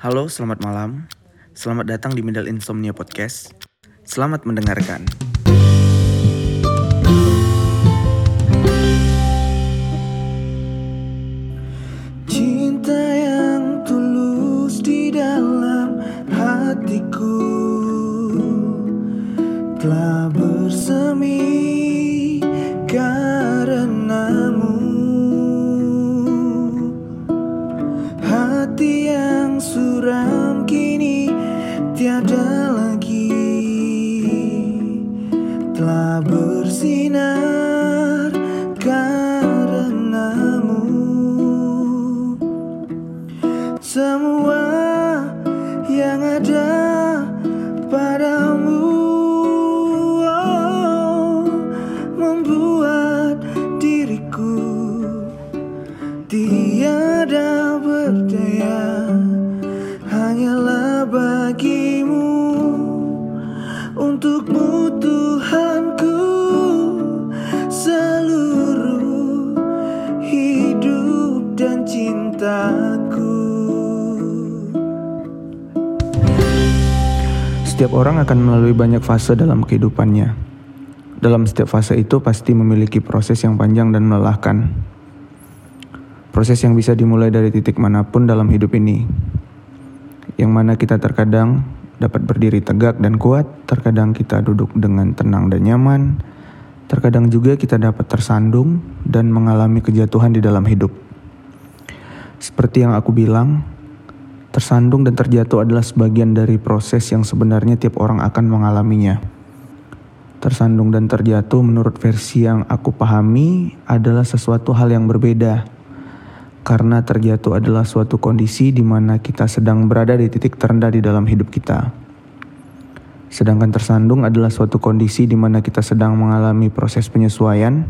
Halo, selamat malam. Selamat datang di Middle Insomnia Podcast. Selamat mendengarkan. Telah bersinar cintaku Setiap orang akan melalui banyak fase dalam kehidupannya. Dalam setiap fase itu pasti memiliki proses yang panjang dan melelahkan. Proses yang bisa dimulai dari titik mana pun dalam hidup ini. Yang mana kita terkadang dapat berdiri tegak dan kuat, terkadang kita duduk dengan tenang dan nyaman, terkadang juga kita dapat tersandung dan mengalami kejatuhan di dalam hidup. Seperti yang aku bilang, tersandung dan terjatuh adalah sebagian dari proses yang sebenarnya tiap orang akan mengalaminya. Tersandung dan terjatuh menurut versi yang aku pahami adalah sesuatu hal yang berbeda. Karena terjatuh adalah suatu kondisi di mana kita sedang berada di titik terendah di dalam hidup kita. Sedangkan tersandung adalah suatu kondisi di mana kita sedang mengalami proses penyesuaian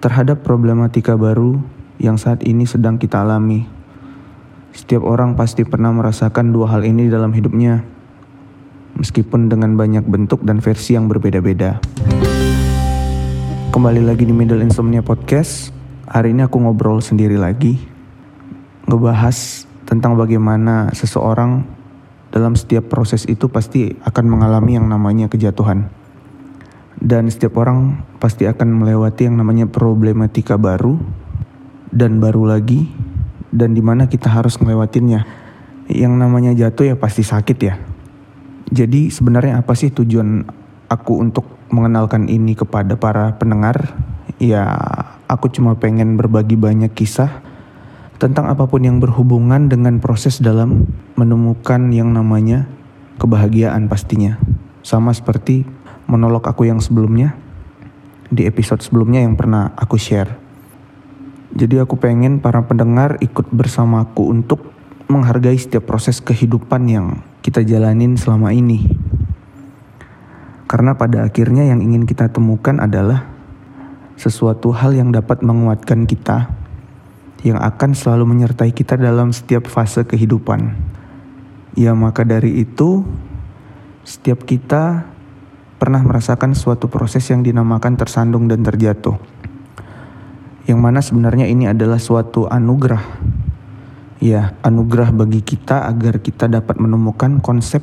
terhadap problematika baru yang saat ini sedang kita alami. Setiap orang pasti pernah merasakan dua hal ini dalam hidupnya, meskipun dengan banyak bentuk dan versi yang berbeda-beda. Kembali lagi di Middle Insomnia Podcast. Hari ini aku ngobrol sendiri lagi, ngebahas tentang bagaimana seseorang dalam setiap proses itu pasti akan mengalami yang namanya kejatuhan. Dan setiap orang pasti akan melewati yang namanya problematika baru dan baru lagi dan di mana kita harus melewatinya. Yang namanya jatuh ya pasti sakit ya. Jadi sebenarnya apa sih tujuan aku untuk mengenalkan ini kepada para pendengar? Ya aku cuma pengen berbagi banyak kisah tentang apa pun yang berhubungan dengan proses dalam menemukan yang namanya kebahagiaan pastinya. Sama seperti monolog aku yang sebelumnya di episode sebelumnya yang pernah aku share. Jadi aku pengen para pendengar ikut bersamaku untuk menghargai setiap proses kehidupan yang kita jalanin selama ini. Karena pada akhirnya yang ingin kita temukan adalah sesuatu hal yang dapat menguatkan kita, yang akan selalu menyertai kita dalam setiap fase kehidupan. Ya, maka dari itu, setiap kita pernah merasakan suatu proses yang dinamakan tersandung dan terjatuh, yang mana sebenarnya ini adalah suatu anugerah. Ya, anugerah bagi kita agar kita dapat menemukan konsep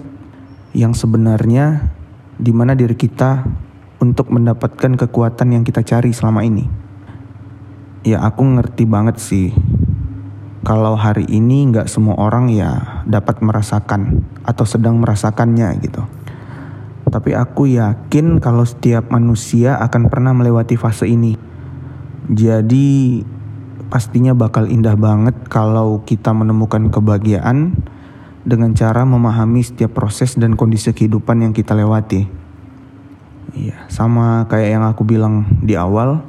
yang sebenarnya di mana diri kita untuk mendapatkan kekuatan yang kita cari selama ini. Ya aku ngerti banget sih kalau hari ini nggak semua orang ya dapat merasakan atau sedang merasakannya gitu. Tapi aku yakin kalau setiap manusia akan pernah melewati fase ini. Jadi pastinya bakal indah banget kalau kita menemukan kebahagiaan dengan cara memahami setiap proses dan kondisi kehidupan yang kita lewati. Iya, sama kayak yang aku bilang di awal,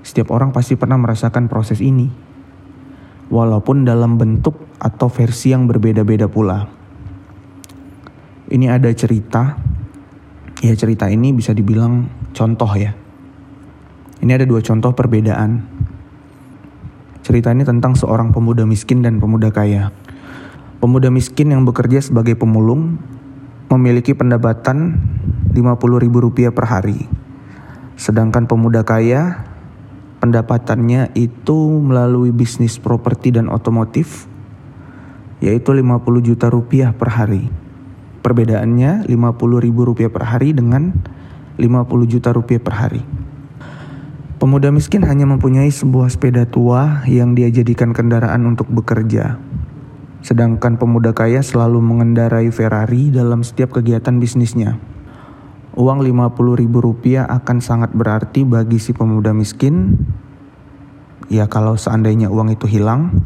setiap orang pasti pernah merasakan proses ini. Walaupun dalam bentuk atau versi yang berbeda-beda pula. Ini ada cerita, ya cerita ini bisa dibilang contoh ya. Ini ada dua contoh perbedaan. Cerita ini tentang seorang pemuda miskin dan pemuda kaya. Pemuda miskin yang bekerja sebagai pemulung memiliki pendapatan Rp50.000 per hari. Sedangkan pemuda kaya pendapatannya itu melalui bisnis properti dan otomotif yaitu 50 juta rupiah per hari. Perbedaannya 50 ribu rupiah per hari dengan 50 juta rupiah per hari. Pemuda miskin hanya mempunyai sebuah sepeda tua yang dia jadikan kendaraan untuk bekerja. Sedangkan pemuda kaya selalu mengendarai Ferrari dalam setiap kegiatan bisnisnya. Uang 50 ribu rupiah akan sangat berarti bagi si pemuda miskin. Ya kalau seandainya uang itu hilang,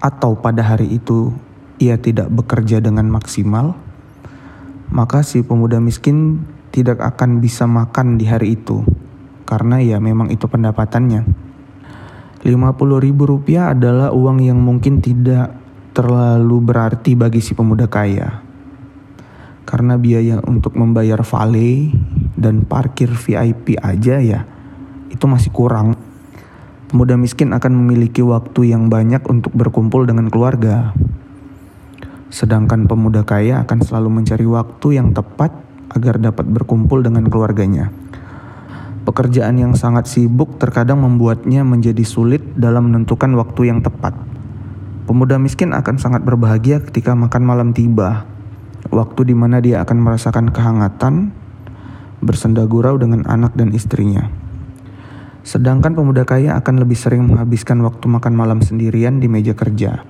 atau pada hari itu ia tidak bekerja dengan maksimal, maka si pemuda miskin tidak akan bisa makan di hari itu karena ya memang itu pendapatannya. 50 ribu rupiah adalah uang yang mungkin tidak terlalu berarti bagi si pemuda kaya. Karena biaya untuk membayar valet dan parkir VIP aja ya itu masih kurang. Pemuda miskin akan memiliki waktu yang banyak untuk berkumpul dengan keluarga. Sedangkan pemuda kaya akan selalu mencari waktu yang tepat agar dapat berkumpul dengan keluarganya. Pekerjaan yang sangat sibuk terkadang membuatnya menjadi sulit dalam menentukan waktu yang tepat. Pemuda miskin akan sangat berbahagia ketika makan malam tiba, waktu di mana dia akan merasakan kehangatan, bersenda gurau dengan anak dan istrinya. Sedangkan pemuda kaya akan lebih sering menghabiskan waktu makan malam sendirian di meja kerja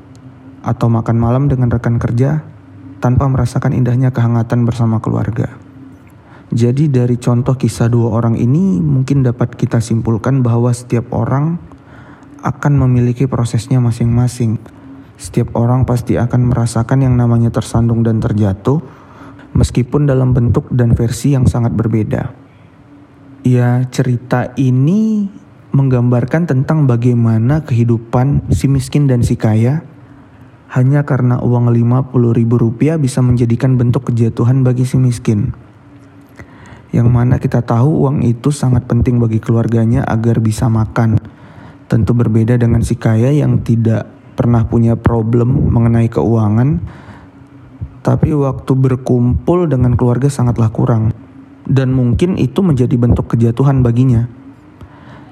atau makan malam dengan rekan kerja tanpa merasakan indahnya kehangatan bersama keluarga. Jadi dari contoh kisah dua orang ini mungkin dapat kita simpulkan bahwa setiap orang akan memiliki prosesnya masing-masing. Setiap orang pasti akan merasakan yang namanya tersandung dan terjatuh meskipun dalam bentuk dan versi yang sangat berbeda. Ya, cerita ini menggambarkan tentang bagaimana kehidupan si miskin dan si kaya hanya karena uang 50 ribu rupiah bisa menjadikan bentuk kejatuhan bagi si miskin. Yang mana kita tahu uang itu sangat penting bagi keluarganya agar bisa makan. Tentu berbeda dengan si kaya yang tidak pernah punya problem mengenai keuangan, tapi waktu berkumpul dengan keluarga sangatlah kurang dan mungkin itu menjadi bentuk kejatuhan baginya.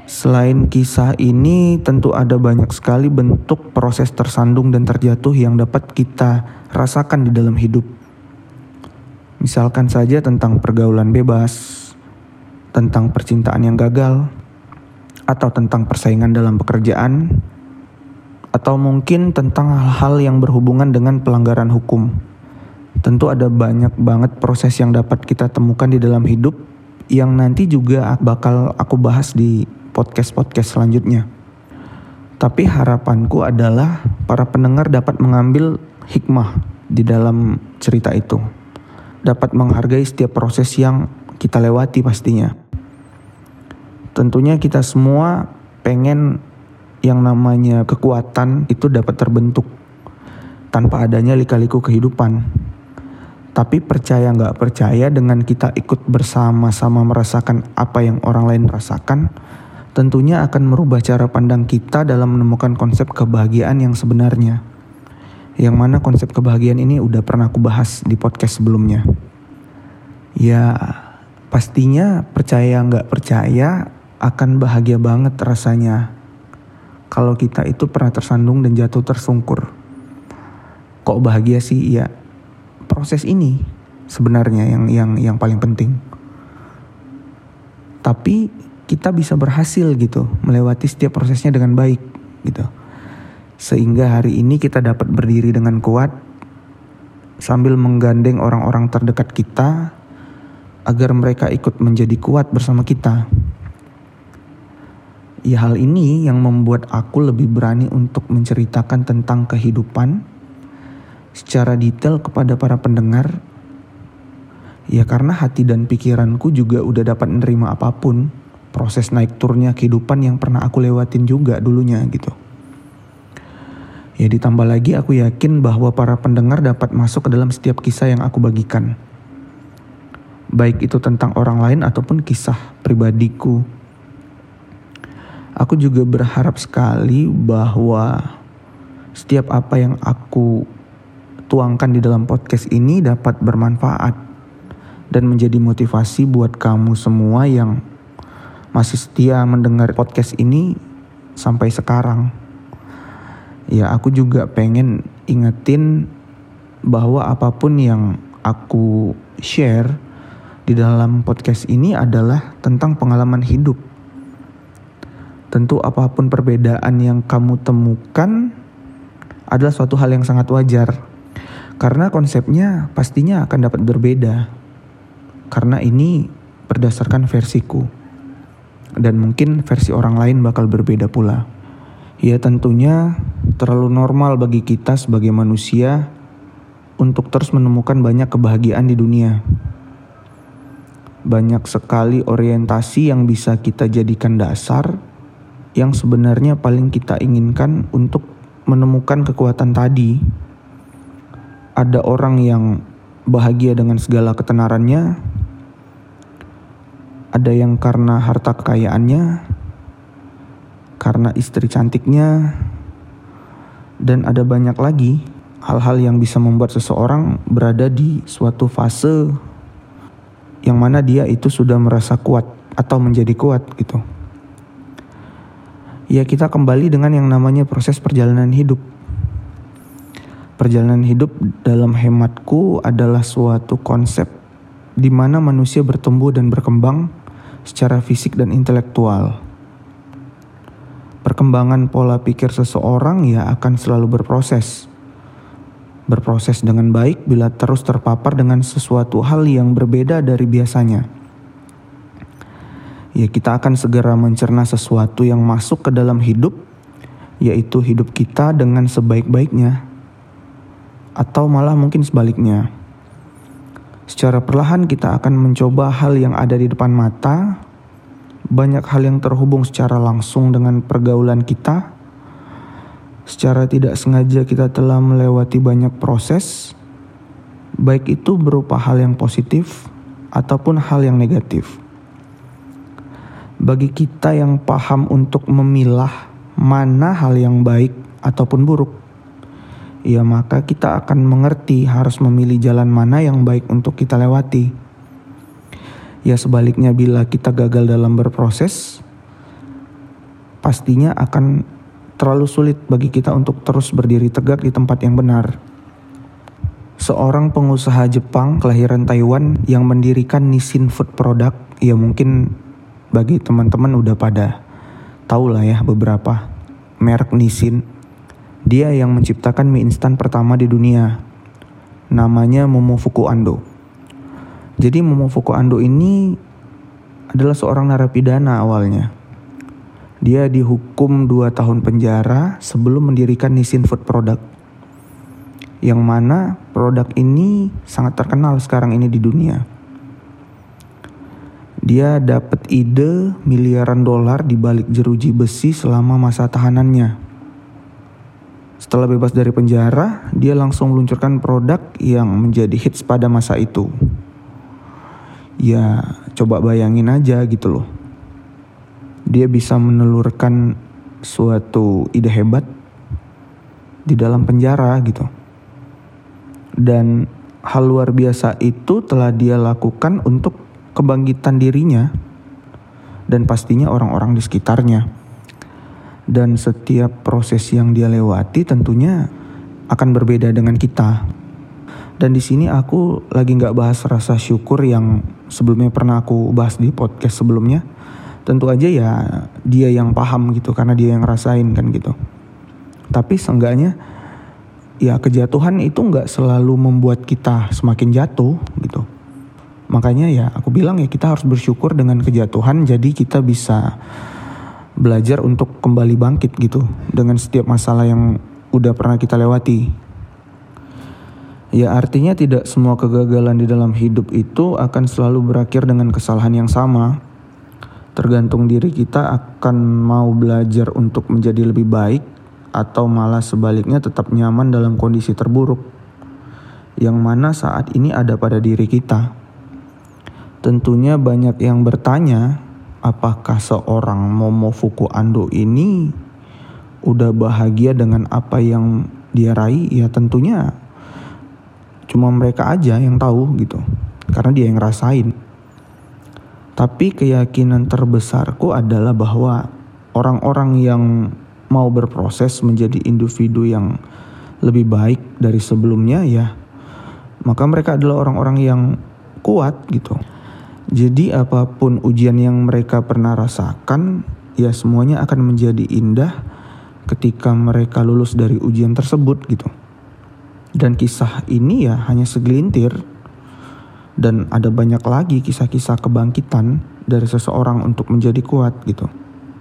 Selain kisah ini, tentu ada banyak sekali bentuk proses tersandung dan terjatuh yang dapat kita rasakan di dalam hidup. Misalkan saja tentang pergaulan bebas, tentang percintaan yang gagal, atau tentang persaingan dalam pekerjaan, atau mungkin tentang hal-hal yang berhubungan dengan pelanggaran hukum. Tentu ada banyak banget proses yang dapat kita temukan di dalam hidup yang nanti juga bakal aku bahas di podcast-podcast selanjutnya. Tapi harapanku adalah para pendengar dapat mengambil hikmah di dalam cerita itu. Dapat menghargai setiap proses yang kita lewati pastinya. Tentunya kita semua pengen yang namanya kekuatan itu dapat terbentuk tanpa adanya lika-liku kehidupan. Tapi percaya nggak percaya dengan kita ikut bersama-sama merasakan apa yang orang lain rasakan, tentunya akan merubah cara pandang kita dalam menemukan konsep kebahagiaan yang sebenarnya. Yang mana konsep kebahagiaan ini udah pernah aku bahas di podcast sebelumnya. Ya, pastinya percaya nggak percaya akan bahagia banget rasanya kalau kita itu pernah tersandung dan jatuh tersungkur. Kok bahagia sih? Ya, proses ini sebenarnya yang yang yang paling penting. Tapi kita bisa berhasil gitu melewati setiap prosesnya dengan baik gitu. Sehingga hari ini kita dapat berdiri dengan kuat sambil menggandeng orang-orang terdekat kita agar mereka ikut menjadi kuat bersama kita. Ya hal ini yang membuat aku lebih berani untuk menceritakan tentang kehidupan secara detail kepada para pendengar ya karena hati dan pikiranku juga udah dapat menerima apa pun proses naik turunnya kehidupan yang pernah aku lewatin juga dulunya gitu. Ya ditambah lagi aku yakin bahwa para pendengar dapat masuk ke dalam setiap kisah yang aku bagikan. Baik itu tentang orang lain ataupun kisah pribadiku. Aku juga berharap sekali bahwa setiap apa yang aku tuangkan di dalam podcast ini dapat bermanfaat dan menjadi motivasi buat kamu semua yang masih setia mendengar podcast ini sampai sekarang. Ya, aku juga pengen ingetin bahwa apa pun yang aku share di dalam podcast ini adalah tentang pengalaman hidup. Tentu apa pun perbedaan yang kamu temukan adalah suatu hal yang sangat wajar. Karena konsepnya pastinya akan dapat berbeda. Karena ini berdasarkan versiku. Dan mungkin versi orang lain bakal berbeda pula. Ya tentunya terlalu normal bagi kita sebagai manusia untuk terus menemukan banyak kebahagiaan di dunia. Banyak sekali orientasi yang bisa kita jadikan dasar yang sebenarnya paling kita inginkan untuk menemukan kekuatan tadi. Ada orang yang bahagia dengan segala ketenarannya, ada yang karena harta kekayaannya, karena istri cantiknya, dan ada banyak lagi hal-hal yang bisa membuat seseorang berada di suatu fase yang mana dia itu sudah merasa kuat atau menjadi kuat gitu. Ya kita kembali dengan yang namanya proses perjalanan hidup. Perjalanan hidup dalam hematku adalah suatu konsep di mana manusia bertumbuh dan berkembang secara fisik dan intelektual. Perkembangan pola pikir seseorang ya akan selalu berproses berproses dengan baik bila terus terpapar dengan sesuatu hal yang berbeda dari biasanya. Ya, kita akan segera mencerna sesuatu yang masuk ke dalam hidup, yaitu hidup kita dengan sebaik-baiknya, atau malah mungkin sebaliknya. Secara perlahan, kita akan mencoba hal yang ada di depan mata. Banyak hal yang terhubung secara langsung dengan pergaulan kita Secara tidak sengaja kita telah melewati banyak proses, baik itu berupa hal yang positif ataupun hal yang negatif. Bagi kita yang paham untuk memilah mana hal yang baik ataupun buruk, ya maka kita akan mengerti harus memilih jalan mana yang baik untuk kita lewati. Ya sebaliknya bila kita gagal dalam berproses, pastinya akan terlalu sulit bagi kita untuk terus berdiri tegak di tempat yang benar. Seorang pengusaha Jepang kelahiran Taiwan yang mendirikan Nissin Food Product, ya mungkin bagi teman-teman udah pada tahu lah ya beberapa merek Nissin. Dia yang menciptakan mie instan pertama di dunia. Namanya Momofuku Ando. Jadi Momofuku Ando ini adalah seorang narapidana awalnya dia dihukum 2 tahun penjara sebelum mendirikan Nissin Food Product. Yang mana produk ini sangat terkenal sekarang ini di dunia. Dia dapat ide miliaran dolar di balik jeruji besi selama masa tahanannya. Setelah bebas dari penjara, dia langsung meluncurkan produk yang menjadi hits pada masa itu. Ya, coba bayangin aja gitu loh dia bisa menelurkan suatu ide hebat di dalam penjara gitu. Dan hal luar biasa itu telah dia lakukan untuk kebangkitan dirinya dan pastinya orang-orang di sekitarnya. Dan setiap proses yang dia lewati tentunya akan berbeda dengan kita. Dan di sini aku lagi nggak bahas rasa syukur yang sebelumnya pernah aku bahas di podcast sebelumnya. Tentu aja ya dia yang paham gitu karena dia yang rasain kan gitu. Tapi seenggaknya ya kejatuhan itu nggak selalu membuat kita semakin jatuh gitu. Makanya ya aku bilang ya kita harus bersyukur dengan kejatuhan jadi kita bisa belajar untuk kembali bangkit gitu dengan setiap masalah yang udah pernah kita lewati ya artinya tidak semua kegagalan di dalam hidup itu akan selalu berakhir dengan kesalahan yang sama Tergantung diri kita akan mau belajar untuk menjadi lebih baik atau malah sebaliknya tetap nyaman dalam kondisi terburuk. Yang mana saat ini ada pada diri kita. Tentunya banyak yang bertanya, apakah seorang Momofuku Ando ini udah bahagia dengan apa yang dia raih? Ya tentunya cuma mereka aja yang tahu gitu. Karena dia yang ngerasain. Tapi keyakinan terbesarku adalah bahwa orang-orang yang mau berproses menjadi individu yang lebih baik dari sebelumnya ya maka mereka adalah orang-orang yang kuat gitu. Jadi apa pun ujian yang mereka pernah rasakan ya semuanya akan menjadi indah ketika mereka lulus dari ujian tersebut gitu. Dan kisah ini ya hanya segelintir. Dan ada banyak lagi kisah-kisah kebangkitan dari seseorang untuk menjadi kuat gitu.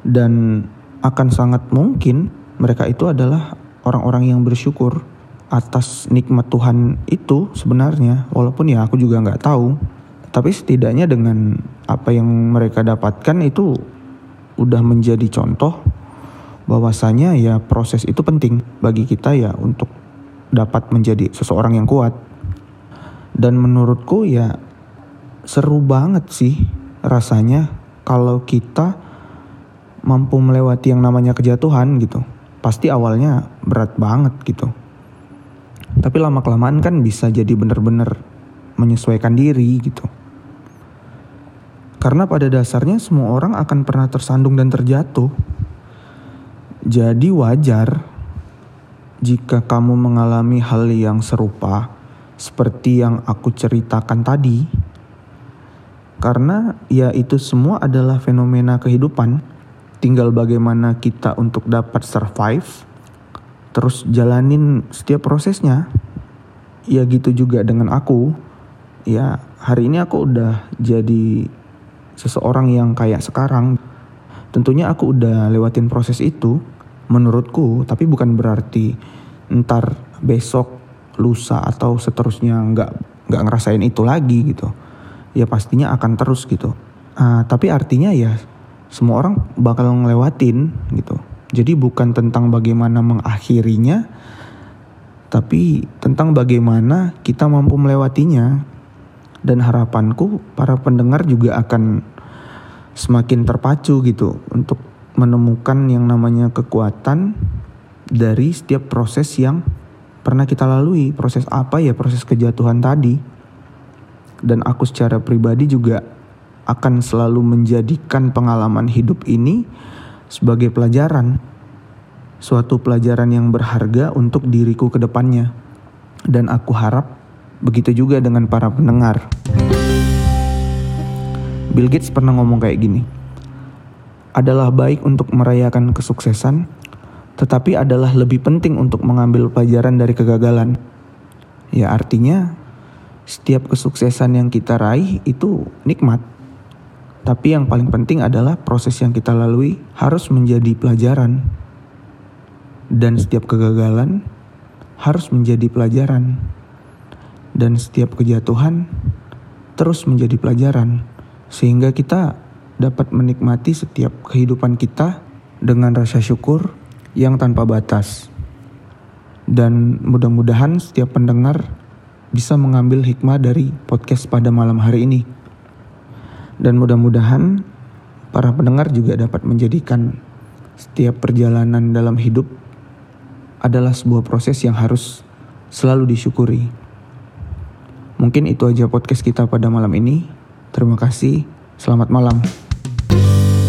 Dan akan sangat mungkin mereka itu adalah orang-orang yang bersyukur atas nikmat Tuhan itu sebenarnya. Walaupun ya aku juga nggak tahu. Tapi setidaknya dengan apa yang mereka dapatkan itu udah menjadi contoh bahwasanya ya proses itu penting bagi kita ya untuk dapat menjadi seseorang yang kuat dan menurutku ya seru banget sih rasanya kalau kita mampu melewati yang namanya kejatuhan gitu pasti awalnya berat banget gitu tapi lama kelamaan kan bisa jadi bener-bener menyesuaikan diri gitu. Karena pada dasarnya semua orang akan pernah tersandung dan terjatuh. Jadi wajar jika kamu mengalami hal yang serupa seperti yang aku ceritakan tadi. Karena ya itu semua adalah fenomena kehidupan. Tinggal bagaimana kita untuk dapat survive terus jalanin setiap prosesnya ya gitu juga dengan aku ya hari ini aku udah jadi seseorang yang kayak sekarang tentunya aku udah lewatin proses itu menurutku tapi bukan berarti ntar besok lusa atau seterusnya nggak nggak ngerasain itu lagi gitu. Ya pastinya akan terus gitu. Uh, tapi artinya ya semua orang bakal ngelewatin gitu. Jadi bukan tentang bagaimana mengakhirinya, tapi tentang bagaimana kita mampu melewatinya. Dan harapanku para pendengar juga akan semakin terpacu gitu untuk menemukan yang namanya kekuatan dari setiap proses yang pernah kita lalui. Proses apa ya? Proses kejatuhan tadi. Dan aku secara pribadi juga akan selalu menjadikan pengalaman hidup ini sebagai pelajaran. Suatu pelajaran yang berharga untuk diriku ke depannya. Dan aku harap begitu juga dengan para pendengar. Bill Gates pernah ngomong kayak gini. Adalah baik untuk merayakan kesuksesan, tetapi adalah lebih penting untuk mengambil pelajaran dari kegagalan. Ya artinya setiap kesuksesan yang kita raih itu nikmat tapi yang paling penting adalah proses yang kita lalui harus menjadi pelajaran. Dan setiap kegagalan harus menjadi pelajaran. Dan setiap kejatuhan terus menjadi pelajaran. Sehingga kita dapat menikmati setiap kehidupan kita dengan rasa syukur yang tanpa batas. Dan mudah-mudahan setiap pendengar bisa mengambil hikmah dari podcast pada malam hari ini. Dan mudah-mudahan para pendengar juga dapat menjadikan setiap perjalanan dalam hidup adalah sebuah proses yang harus selalu disyukuri. Mungkin itu aja podcast kita pada malam ini. Terima kasih. Selamat malam. you